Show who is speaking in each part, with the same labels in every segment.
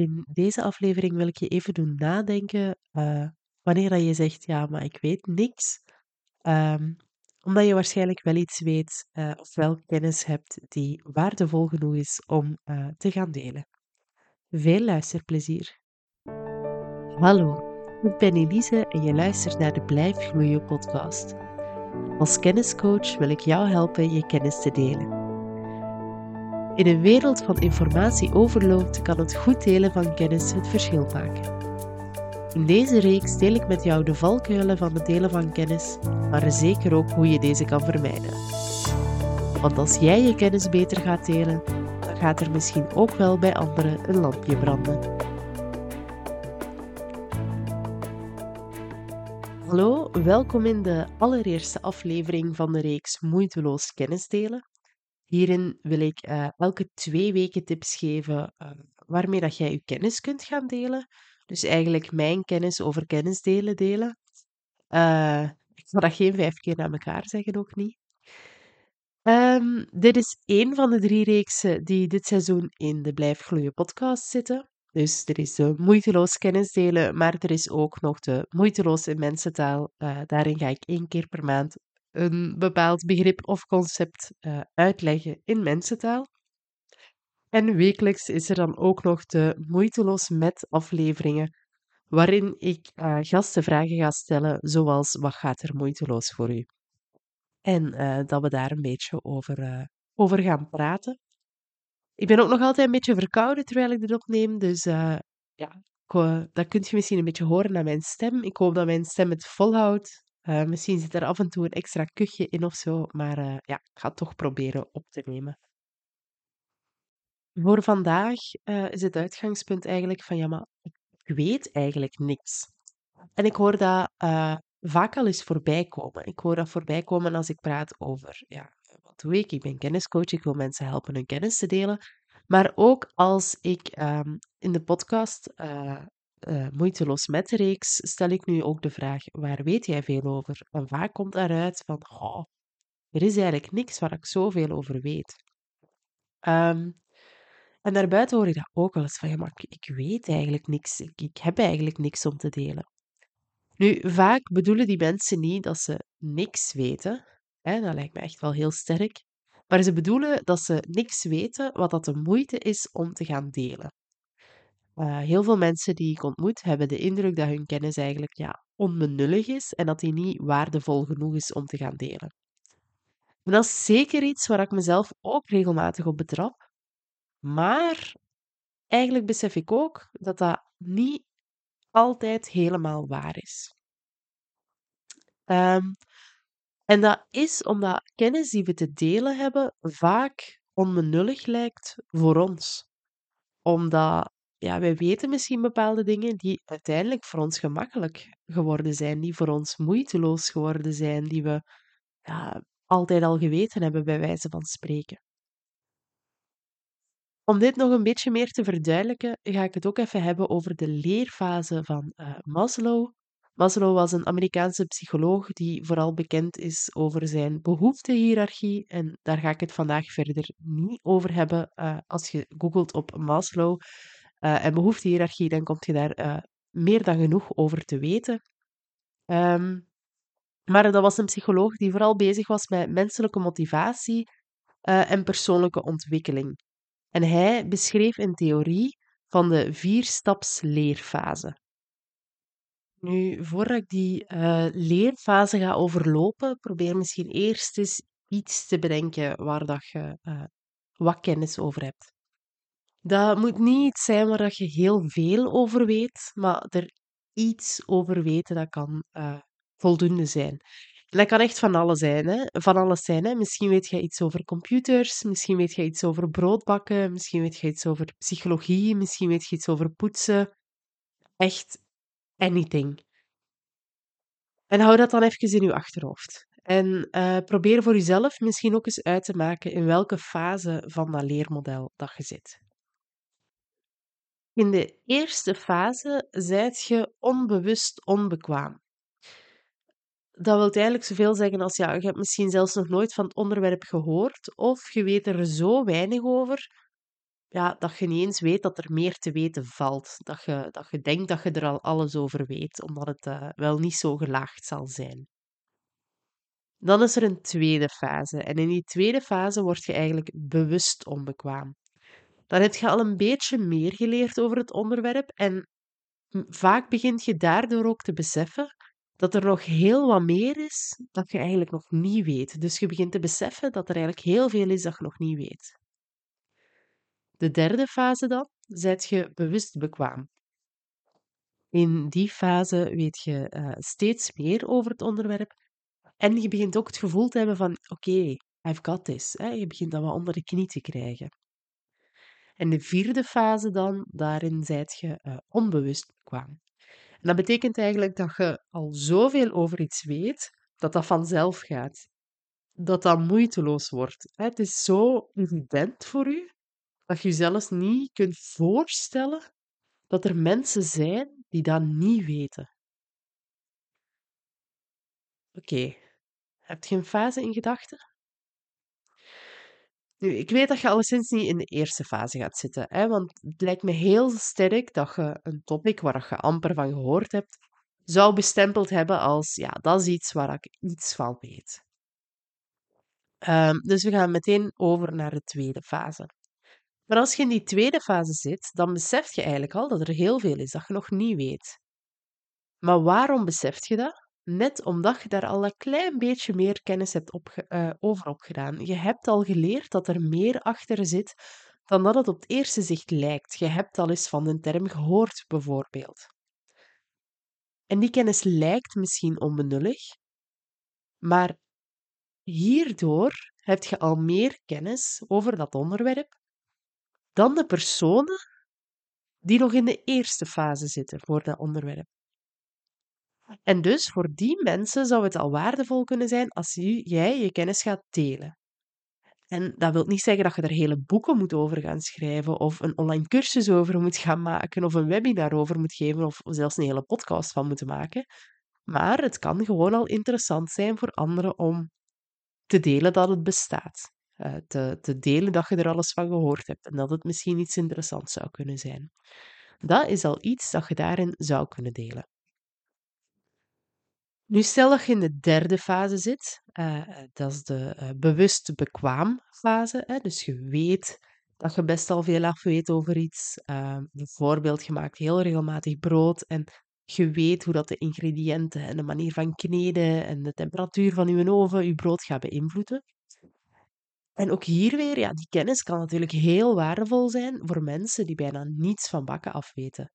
Speaker 1: in deze aflevering wil ik je even doen nadenken, uh, wanneer dat je zegt: "Ja, maar ik weet niks." Um, omdat je waarschijnlijk wel iets weet, uh, of wel kennis hebt die waardevol genoeg is om uh, te gaan delen. Veel luisterplezier. Hallo, ik ben Elise en je luistert naar de Blijf Gloeien podcast. Als kenniscoach wil ik jou helpen je kennis te delen. In een wereld van informatieoverload kan het goed delen van kennis het verschil maken. In deze reeks deel ik met jou de valkuilen van het delen van kennis, maar zeker ook hoe je deze kan vermijden. Want als jij je kennis beter gaat delen, dan gaat er misschien ook wel bij anderen een lampje branden. Hallo, welkom in de allereerste aflevering van de reeks Moeiteloos kennis delen. Hierin wil ik uh, elke twee weken tips geven uh, waarmee dat jij je kennis kunt gaan delen. Dus eigenlijk mijn kennis over kennis delen delen. Uh, ik zal dat geen vijf keer naar elkaar zeggen, ook niet. Um, dit is één van de drie reeksen die dit seizoen in de Blijf Gloeien podcast zitten. Dus er is de moeiteloos kennis delen, maar er is ook nog de moeiteloos in mensentaal. Uh, daarin ga ik één keer per maand een bepaald begrip of concept uh, uitleggen in mensentaal. En wekelijks is er dan ook nog de Moeiteloos met afleveringen, waarin ik uh, gastenvragen ga stellen, zoals wat gaat er moeiteloos voor u? En uh, dat we daar een beetje over, over gaan praten. Ik ben ook nog altijd een beetje verkouden terwijl ik dit opneem, dus ja, dat kunt je misschien een beetje horen aan mijn stem. Ik hoop dat mijn stem het volhoudt. Misschien zit er af en toe een extra kuchje in of zo, maar ja, ik ga het toch proberen op te nemen. Voor vandaag uh, is het uitgangspunt eigenlijk van ja, maar ik weet eigenlijk niks. En ik hoor dat vaak al eens voorbij komen. Ik hoor dat voorbij komen als ik praat over ja, wat doe ik? Ik ben kenniscoach, ik wil mensen helpen hun kennis te delen. Maar ook als ik um, in de podcast Moeiteloos met de reeks stel ik nu ook de vraag: waar weet jij veel over? En vaak komt daaruit van: er is eigenlijk niks waar ik zoveel over weet. Um, en daarbuiten hoor ik dat ook wel eens van, ja, maar ik, weet eigenlijk niks. Ik, ik heb eigenlijk niks om te delen. Nu, vaak bedoelen die mensen niet dat ze niks weten. Hè, dat lijkt me echt wel heel sterk. Maar ze bedoelen dat ze niks weten wat dat de moeite is om te gaan delen. Uh, heel veel mensen die ik ontmoet hebben de indruk dat hun kennis eigenlijk ja, onbenullig is en dat die niet waardevol genoeg is om te gaan delen. En dat is zeker iets waar ik mezelf ook regelmatig op betrap. Maar eigenlijk besef ik ook dat dat niet altijd helemaal waar is. Um, en dat is omdat kennis die we te delen hebben vaak onbenullig lijkt voor ons. Omdat ja, wij weten misschien bepaalde dingen die uiteindelijk voor ons gemakkelijk geworden zijn, die voor ons moeiteloos geworden zijn, die we ja, altijd al geweten hebben, bij wijze van spreken. Om dit nog een beetje meer te verduidelijken, ga ik het ook even hebben over de leerfase van uh, Maslow. Maslow was een Amerikaanse psycholoog die vooral bekend is over zijn behoeftehiërarchie. En daar ga ik het vandaag verder niet over hebben. Uh, als je googelt op Maslow uh, en behoeftehiërarchie, dan kom je daar meer dan genoeg over te weten. Um, maar dat was een psycholoog die vooral bezig was met menselijke motivatie en persoonlijke ontwikkeling. En hij beschreef een theorie van de vierstaps-leerfase. Nu, voordat ik die leerfase ga overlopen, probeer misschien eerst eens iets te bedenken waar dat je wat kennis over hebt. Dat moet niet zijn waar dat je heel veel over weet, maar er iets over weten dat kan uh, voldoende zijn dat kan echt van alles zijn. Hè? Van alles zijn hè? Misschien weet je iets over computers, misschien weet je iets over broodbakken, misschien weet je iets over psychologie, misschien weet je iets over poetsen. Echt anything. En hou dat dan even in je achterhoofd. En uh, probeer voor jezelf misschien ook eens uit te maken in welke fase van dat leermodel dat je zit. In de eerste fase zijt je onbewust onbekwaam dat wil eigenlijk zoveel zeggen als ja, je hebt misschien zelfs nog nooit van het onderwerp gehoord of je weet er zo weinig over ja, dat je niet eens weet dat er meer te weten valt. Dat je, dat je denkt dat je er al alles over weet, omdat het uh, wel niet zo gelaagd zal zijn. Dan is er een tweede fase. En in die tweede fase word je eigenlijk bewust onbekwaam. Dan heb je al een beetje meer geleerd over het onderwerp en vaak begint je daardoor ook te beseffen dat er nog heel wat meer is dat je eigenlijk nog niet weet. Dus je begint te beseffen dat er eigenlijk heel veel is dat je nog niet weet. De derde fase dan, zet je bewust bekwaam. In die fase weet je uh, steeds meer over het onderwerp en je begint ook het gevoel te hebben van oké, I've got this. Hè? Je begint dat wat onder de knie te krijgen. En de vierde fase dan, daarin zijt je uh, onbewust bekwaam. En dat betekent eigenlijk dat je al zoveel over iets weet, dat dat vanzelf gaat. Dat dat moeiteloos wordt. Het is zo evident voor u, dat je zelfs niet kunt voorstellen dat er mensen zijn die dat niet weten. Oké, okay. heb je een fase in gedachten? Ik weet dat je alleszins niet in de eerste fase gaat zitten, hè, want het lijkt me heel sterk dat je een topic waar je amper van gehoord hebt, zou bestempeld hebben als, ja, dat is iets waar ik iets van weet. Um, dus we gaan meteen over naar de tweede fase. Maar als je in die tweede fase zit, dan besef je eigenlijk al dat er heel veel is dat je nog niet weet. Maar waarom besef je dat? Net omdat je daar al een klein beetje meer kennis hebt uh, over opgedaan. Je hebt al geleerd dat er meer achter zit dan dat het op het eerste zicht lijkt. Je hebt al eens van een term gehoord, bijvoorbeeld. En die kennis lijkt misschien onbenullig, maar hierdoor heb je al meer kennis over dat onderwerp dan de personen die nog in de eerste fase zitten voor dat onderwerp. En dus voor die mensen zou het al waardevol kunnen zijn als jij je kennis gaat delen. En dat wil niet zeggen dat je er hele boeken moet over gaan schrijven, of een online cursus over moet gaan maken, of een webinar over moet geven, of zelfs een hele podcast van moeten maken. Maar het kan gewoon al interessant zijn voor anderen om te delen dat het bestaat. Uh, te, te delen dat je er alles van gehoord hebt en dat het misschien iets interessants zou kunnen zijn. Dat is al iets dat je daarin zou kunnen delen. Nu, stel dat je in de derde fase zit, uh, dat is de uh, bewust bekwaam fase. Hè? Dus je weet dat je best al veel af weet over iets. Uh, bijvoorbeeld, je maakt heel regelmatig brood en je weet hoe dat de ingrediënten en de manier van kneden en de temperatuur van je oven je brood gaat beïnvloeden. En ook hier weer, ja, die kennis kan natuurlijk heel waardevol zijn voor mensen die bijna niets van bakken afweten.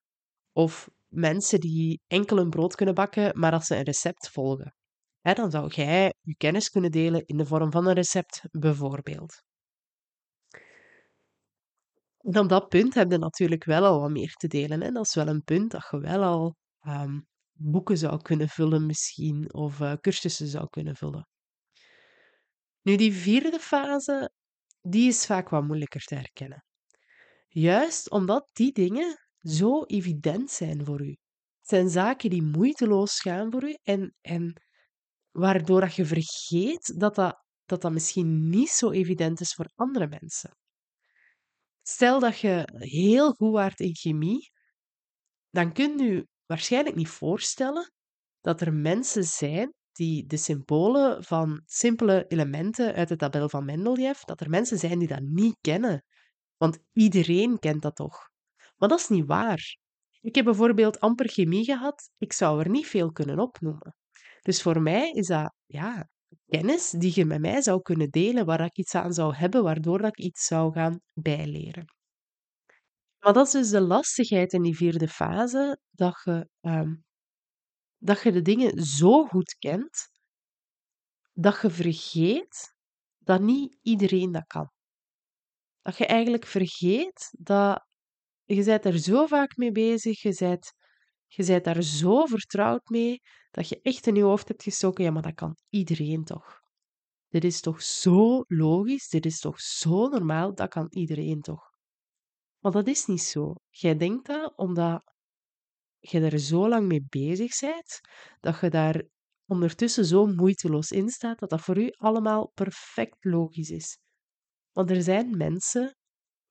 Speaker 1: Of mensen die enkel een brood kunnen bakken, maar als ze een recept volgen. Hè, dan zou jij je kennis kunnen delen in de vorm van een recept, bijvoorbeeld. Op dat punt heb je natuurlijk wel al wat meer te delen. Hè? Dat is wel een punt dat je wel al um, boeken zou kunnen vullen, misschien, of uh, cursussen zou kunnen vullen. Nu, die vierde fase, die is vaak wat moeilijker te herkennen. Juist omdat die dingen zo evident zijn voor u. Het zijn zaken die moeiteloos gaan voor u en, en waardoor dat je vergeet dat dat, dat dat misschien niet zo evident is voor andere mensen. Stel dat je heel goed waart in chemie, dan kun je waarschijnlijk niet voorstellen dat er mensen zijn die de symbolen van simpele elementen uit de tabel van Mendeleev, dat er mensen zijn die dat niet kennen. Want iedereen kent dat toch? Maar dat is niet waar. Ik heb bijvoorbeeld amper chemie gehad. Ik zou er niet veel kunnen opnoemen. Dus voor mij is dat ja, kennis die je met mij zou kunnen delen, waar ik iets aan zou hebben, waardoor ik iets zou gaan bijleren. Maar dat is dus de lastigheid in die vierde fase, dat je, um, dat je de dingen zo goed kent, dat je vergeet dat niet iedereen dat kan. Dat je eigenlijk vergeet dat je bent er zo vaak mee bezig, je bent, je bent daar zo vertrouwd mee, dat je echt in je hoofd hebt gestoken, ja, maar dat kan iedereen toch. Dit is toch zo logisch, dit is toch zo normaal, dat kan iedereen toch. Maar dat is niet zo. Jij denkt dat omdat je er zo lang mee bezig bent, dat je daar ondertussen zo moeiteloos in staat, dat dat voor u allemaal perfect logisch is. Want er zijn mensen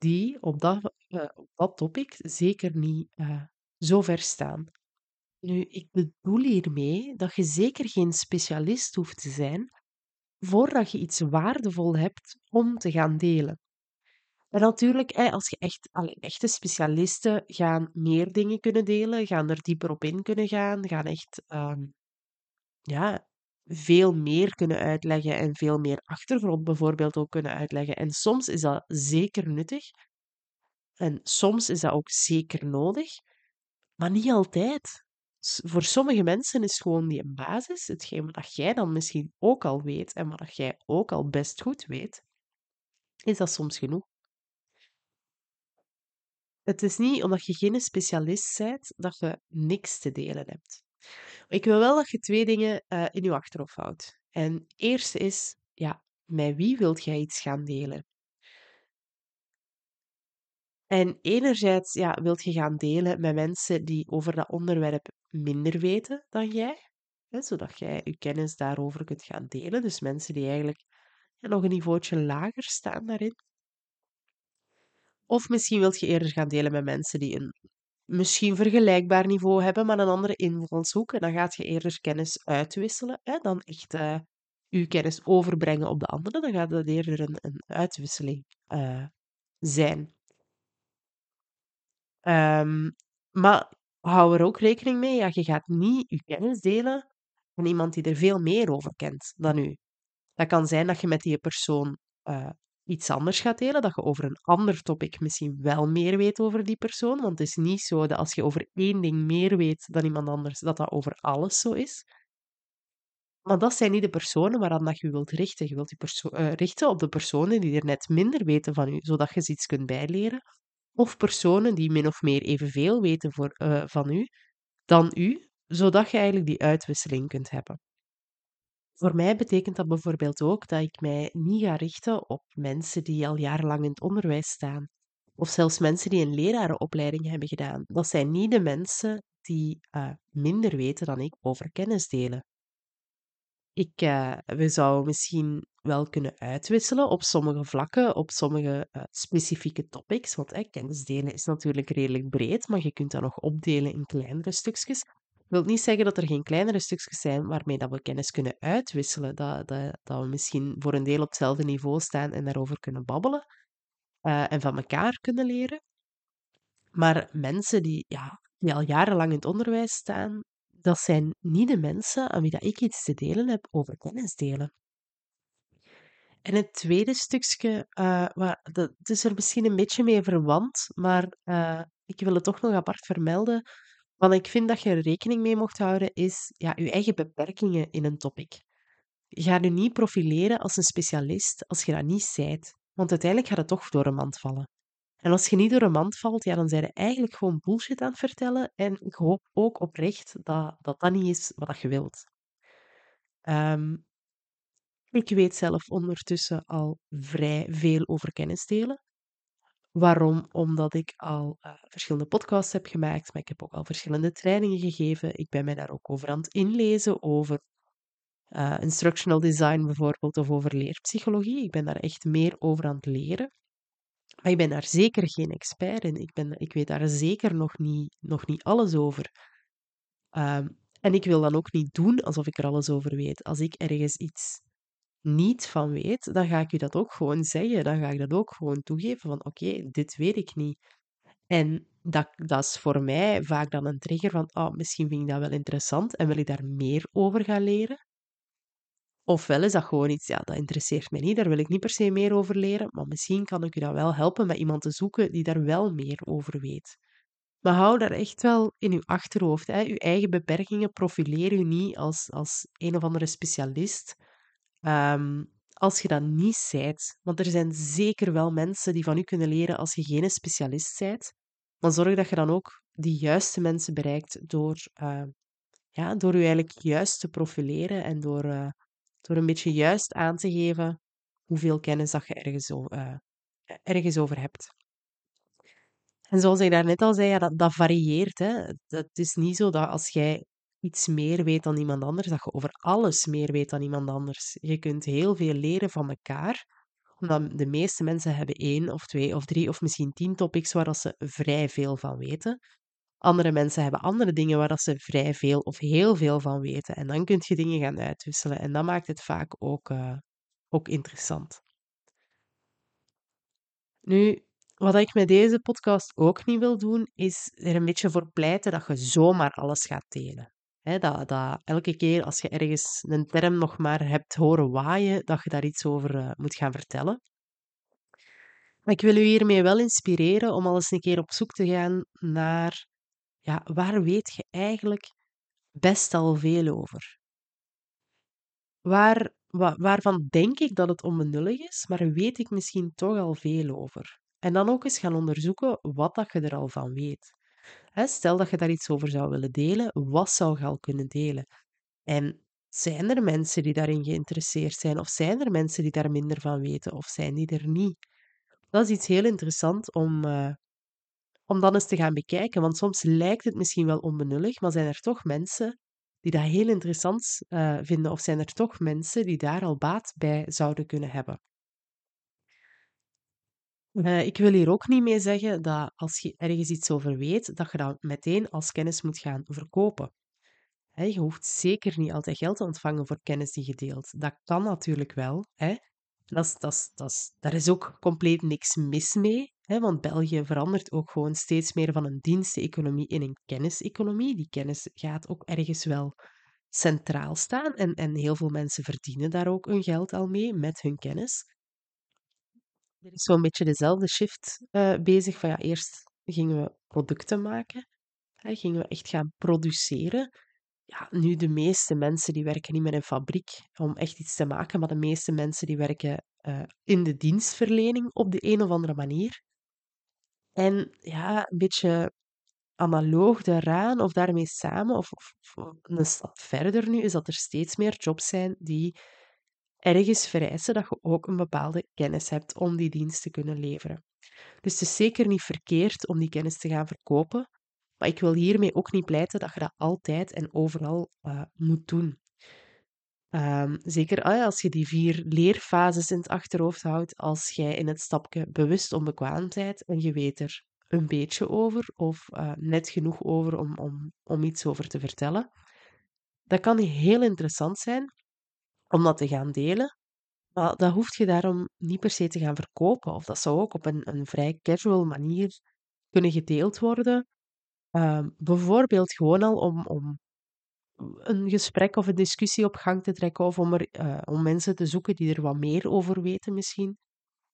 Speaker 1: die op dat, uh, op dat topic zeker niet uh, zo ver staan. Nu, ik bedoel hiermee dat je zeker geen specialist hoeft te zijn voordat je iets waardevol hebt om te gaan delen. En natuurlijk, als je echt, echte specialisten gaan meer dingen kunnen delen, gaan er dieper op in kunnen gaan, gaan echt um, ja, veel meer kunnen uitleggen en veel meer achtergrond bijvoorbeeld ook kunnen uitleggen. En soms is dat zeker nuttig. En soms is dat ook zeker nodig, maar niet altijd. Voor sommige mensen is gewoon die basis, hetgeen wat jij dan misschien ook al weet en wat jij ook al best goed weet, is dat soms genoeg. Het is niet omdat je geen specialist bent dat je niks te delen hebt. Ik wil wel dat je twee dingen uh, in je achterhoofd houdt. En eerste is, ja, met wie wilt jij iets gaan delen? En enerzijds ja, wilt je gaan delen met mensen die over dat onderwerp minder weten dan jij, hè, zodat jij je kennis daarover kunt gaan delen. Dus mensen die eigenlijk ja, nog een niveautje lager staan daarin. Of misschien wilt je eerder gaan delen met mensen die een misschien vergelijkbaar niveau hebben, maar een andere invalshoek. En dan gaat je eerder kennis uitwisselen hè, dan echt uh, je kennis overbrengen op de andere. Dan gaat dat eerder een, een uitwisseling uh, zijn. Um, maar hou er ook rekening mee, ja, je gaat niet je kennis delen van iemand die er veel meer over kent dan u. Dat kan zijn dat je met die persoon uh, iets anders gaat delen, dat je over een ander topic misschien wel meer weet over die persoon. Want het is niet zo dat als je over één ding meer weet dan iemand anders, dat dat over alles zo is. Maar dat zijn niet de personen waaraan dat je wilt richten. Je wilt je uh, richten op de personen die er net minder weten van u, zodat je ze iets kunt bijleren. Of personen die min of meer evenveel weten voor, uh, van u dan u, zodat je eigenlijk die uitwisseling kunt hebben. Voor mij betekent dat bijvoorbeeld ook dat ik mij niet ga richten op mensen die al jarenlang in het onderwijs staan. Of zelfs mensen die een lerarenopleiding hebben gedaan. Dat zijn niet de mensen die uh, minder weten dan ik over kennis delen. Ik, uh, we zouden misschien wel kunnen uitwisselen op sommige vlakken, op sommige uh, specifieke topics. Want kennis delen is natuurlijk redelijk breed, maar je kunt dat nog opdelen in kleinere stukjes wil niet zeggen dat er geen kleinere stukjes zijn waarmee dat we kennis kunnen uitwisselen. Dat, dat, dat we misschien voor een deel op hetzelfde niveau staan en daarover kunnen babbelen. Uh, en van elkaar kunnen leren. Maar mensen die, ja, die al jarenlang in het onderwijs staan, dat zijn niet de mensen aan wie dat ik iets te delen heb over kennis delen. En het tweede stukje, waar, dat, is er misschien een beetje mee verwant, maar uh, ik wil het toch nog apart vermelden. Wat ik vind dat je er rekening mee mocht houden, is ja, je eigen beperkingen in een topic. Gaat je niet profileren als een specialist als je dat niet zijt. Want uiteindelijk gaat het toch door een mand vallen. En als je niet door een mand valt, ja, dan zijn je eigenlijk gewoon bullshit aan het vertellen. En ik hoop ook oprecht dat dat, dat niet is wat je wilt. Um, ik weet zelf ondertussen al vrij veel over kennis delen. Waarom? Omdat ik al uh, verschillende podcasts heb gemaakt, maar ik heb ook al verschillende trainingen gegeven. Ik ben mij daar ook over aan het inlezen, over uh, instructional design bijvoorbeeld, of over leerpsychologie. Ik ben daar echt meer over aan het leren. Maar ik ben daar zeker geen expert in. Ik, ben, ik weet daar zeker nog niet, nog niet alles over. Um, en ik wil dan ook niet doen alsof ik er alles over weet. Als ik ergens iets niet van weet, dan ga ik u dat ook gewoon zeggen. Dan ga ik dat ook gewoon toegeven van oké, dit weet ik niet. En dat, dat is voor mij vaak dan een trigger van oh, misschien vind ik dat wel interessant en wil ik daar meer over gaan leren. Ofwel is dat gewoon iets, ja, dat interesseert mij niet, daar wil ik niet per se meer over leren, maar misschien kan ik u dan wel helpen met iemand te zoeken die daar wel meer over weet. Maar hou daar echt wel in uw achterhoofd. Hè. Uw eigen beperkingen profileer u niet als, als een of andere specialist Um, als je dat niet zijt, want er zijn zeker wel mensen die van u kunnen leren als je geen specialist bent, maar zorg dat je dan ook die juiste mensen bereikt door, uh, ja, door je eigenlijk juist te profileren en door, uh, door een beetje juist aan te geven hoeveel kennis dat je ergens, uh, ergens over hebt. En zoals ik daarnet al zei, ja, dat, dat varieert. Hè. Het is niet zo dat als jij iets meer weet dan iemand anders, dat je over alles meer weet dan iemand anders. Je kunt heel veel leren van elkaar, Omdat de meeste mensen hebben één of twee of drie of misschien tien topics waar ze vrij veel van weten. Andere mensen hebben andere dingen waar ze vrij veel of heel veel van weten. En dan kun je dingen gaan uitwisselen. En dat maakt het vaak ook, uh, ook interessant. Nu, wat ik met deze podcast ook niet wil doen, is er een beetje voor pleiten dat je zomaar alles gaat delen. Dat, elke keer als je ergens een term nog maar hebt horen waaien, dat je daar iets over uh, moet gaan vertellen. Maar ik wil u hiermee wel inspireren om al eens een keer op zoek te gaan naar ja, waar weet je eigenlijk best al veel over? Waar, wa, waarvan denk ik dat het onbenullig is, maar weet ik misschien toch al veel over? En dan ook eens gaan onderzoeken wat dat je er al van weet. Stel dat je daar iets over zou willen delen, wat zou je al kunnen delen? En zijn er mensen die daarin geïnteresseerd zijn, of zijn er mensen die daar minder van weten, of zijn die er niet? Dat is iets heel interessants om, uh, om dan eens te gaan bekijken. Want soms lijkt het misschien wel onbenullig, maar zijn er toch mensen die dat heel interessant uh, vinden, of zijn er toch mensen die daar al baat bij zouden kunnen hebben? Uh, ik wil hier ook niet mee zeggen dat als je ergens iets over weet, dat je dat meteen als kennis moet gaan verkopen. Je hoeft zeker niet altijd geld te ontvangen voor kennis die je deelt. Dat kan natuurlijk wel. Dat daar is ook compleet niks mis mee, want België verandert ook gewoon steeds meer van een diensteconomie in een kenniseconomie. Die kennis gaat ook ergens wel centraal staan en, en heel veel mensen verdienen daar ook hun geld al mee met hun kennis. Er is zo'n beetje dezelfde shift uh, bezig van ja, eerst gingen we producten maken, hè, gingen we echt gaan produceren ja, nu de meeste mensen die werken niet meer in een fabriek om echt iets te maken, maar de meeste mensen die werken uh, in de dienstverlening op de een of andere manier. En ja, een beetje analoog daaraan of daarmee samen, of, of, of, een stap verder nu, is dat er steeds meer jobs zijn die ergens vereisen dat je ook een bepaalde kennis hebt om die dienst te kunnen leveren. Dus het is zeker niet verkeerd om die kennis te gaan verkopen, maar ik wil hiermee ook niet pleiten dat je dat altijd en overal uh, moet doen. Um, zeker ah als je die vier leerfases in het achterhoofd houdt, als jij in het stapje bewust onbekwaam bent en je weet er een beetje over of uh, net genoeg over om, om, om iets over te vertellen. Dat kan heel interessant zijn om dat te gaan delen, maar dat hoeft je daarom niet per se te gaan verkopen. Of dat zou ook op een, een vrij casual manier kunnen gedeeld worden, Ehm, bijvoorbeeld gewoon al om, om een gesprek of een discussie op gang te trekken of om, er, uh, om mensen te zoeken die er wat meer over weten misschien.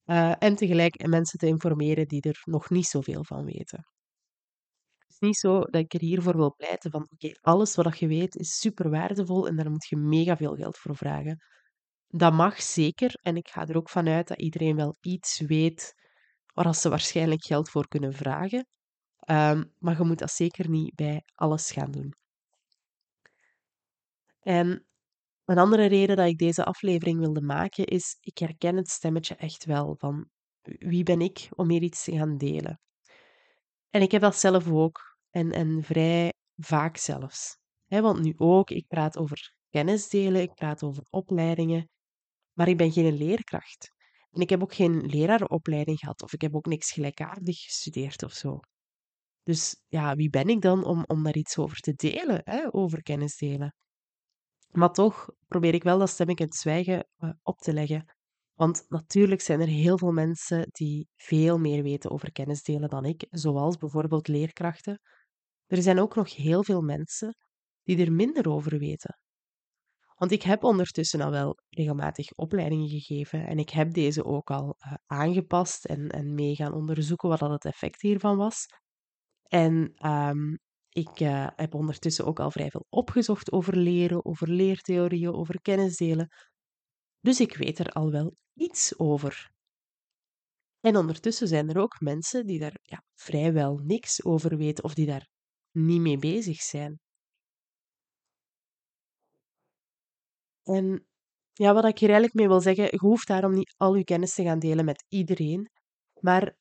Speaker 1: Uh, en tegelijk mensen te informeren die er nog niet zoveel van weten. Is niet zo dat ik er hiervoor wil pleiten van oké, alles wat je weet is super waardevol en daar moet je mega veel geld voor vragen. Dat mag zeker en ik ga er ook vanuit dat iedereen wel iets weet waar ze waarschijnlijk geld voor kunnen vragen. Um, maar je moet dat zeker niet bij alles gaan doen. En een andere reden dat ik deze aflevering wilde maken is, ik herken het stemmetje echt wel van wie ben ik om hier iets te gaan delen. En ik heb dat zelf ook, en, en vrij vaak zelfs. want nu ook, ik praat over kennis delen, ik praat over opleidingen, maar ik ben geen leerkracht. En ik heb ook geen leraaropleiding gehad, of ik heb ook niks gelijkaardig gestudeerd of zo. Dus ja, wie ben ik dan om, om daar iets over te delen, hè, over kennis delen? Maar toch probeer ik wel dat stemmetje het zwijgen uh, op te leggen. Want natuurlijk zijn er heel veel mensen die veel meer weten over kennis delen dan ik, zoals bijvoorbeeld leerkrachten. Er zijn ook nog heel veel mensen die er minder over weten. Want ik heb ondertussen al wel regelmatig opleidingen gegeven en ik heb deze ook al uh, aangepast en, en mee gaan onderzoeken wat dat het effect hiervan was. En um, ik uh, heb ondertussen ook al vrij veel opgezocht over leren, over leertheorieën, over kennisdelen. Dus ik weet er al wel iets over. En ondertussen zijn er ook mensen die daar ja, vrijwel niks over weten of die daar niet mee bezig zijn. En ja, wat ik hier eigenlijk mee wil zeggen, je hoeft daarom niet al je kennis te gaan delen met iedereen, maar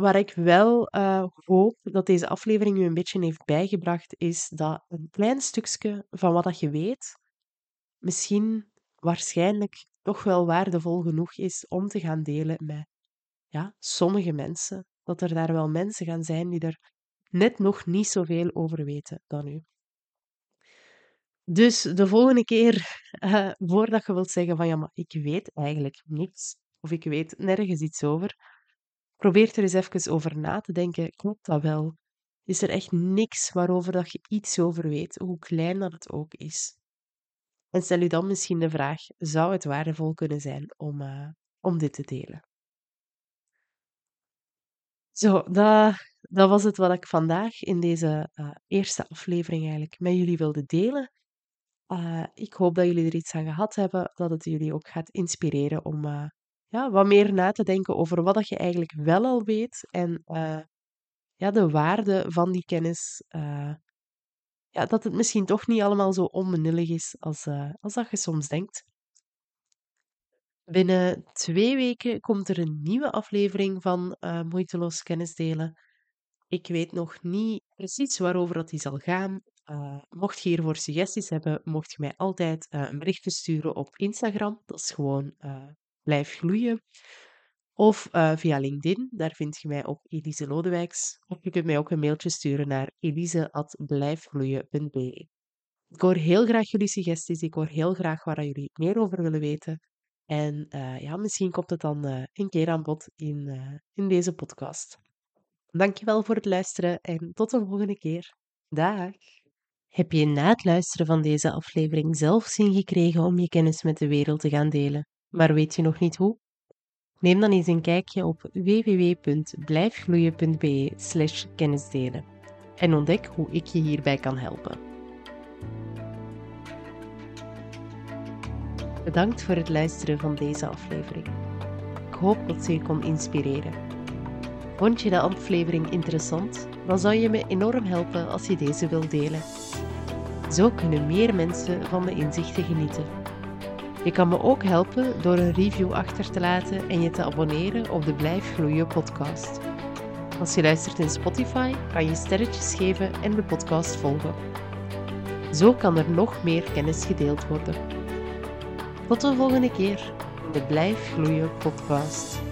Speaker 1: Waar ik wel uh, hoop dat deze aflevering u een beetje heeft bijgebracht, is dat een klein stukje van wat dat je weet, misschien waarschijnlijk toch wel waardevol genoeg is om te gaan delen met ja, sommige mensen. Dat er daar wel mensen gaan zijn die er net nog niet zoveel over weten dan u. Dus de volgende keer, uh, voordat je wilt zeggen van ja, maar ik weet eigenlijk niets, of ik weet nergens iets over, probeer er eens even over na te denken. Klopt dat wel? Is er echt niks waarover dat je iets over weet, hoe klein dat het ook is? En stel u dan misschien de vraag: zou het waardevol kunnen zijn om, uh, om dit te delen? Zo, dat, dat was het wat ik vandaag in deze uh, eerste aflevering eigenlijk met jullie wilde delen. Uh, ik hoop dat jullie er iets aan gehad hebben, dat het jullie ook gaat inspireren om ja, wat meer na te denken over wat dat je eigenlijk wel al weet en ja, de waarde van die kennis. Ja, dat het misschien toch niet allemaal zo onbenullig is als, als dat je soms denkt. Binnen twee weken komt er een nieuwe aflevering van uh, Moeiteloos Kennis Delen. Ik weet nog niet precies waarover dat die zal gaan. Uh, mocht je hiervoor suggesties hebben, mocht je mij altijd een berichtje sturen op Instagram. Dat is gewoon blijf gloeien. Of via LinkedIn, daar vind je mij op Elise Lodewijks. Of je kunt mij ook een mailtje sturen naar elise.blijfgloeien.be. Ik hoor heel graag jullie suggesties. Ik hoor heel graag waar jullie meer over willen weten. En uh, ja, misschien komt het dan uh, een keer aan bod in, in deze podcast. Dankjewel voor het luisteren en tot de volgende keer. Dag! Heb je na het luisteren van deze aflevering zelf zin gekregen om je kennis met de wereld te gaan delen, maar weet je nog niet hoe? Neem dan eens een kijkje op www.blijfgloeien.be slash kennisdelen en ontdek hoe ik je hierbij kan helpen. Bedankt voor het luisteren van deze aflevering. Ik hoop dat ze je kon inspireren. Vond je de aflevering interessant? Dan zou je me enorm helpen als je deze wilt delen. Zo kunnen meer mensen van de inzichten genieten. Je kan me ook helpen door een review achter te laten en je te abonneren op de Blijf Gloeien podcast. Als je luistert in Spotify, kan je sterretjes geven en de podcast volgen. Zo kan er nog meer kennis gedeeld worden. Tot de volgende keer de Blijf Gloeien podcast.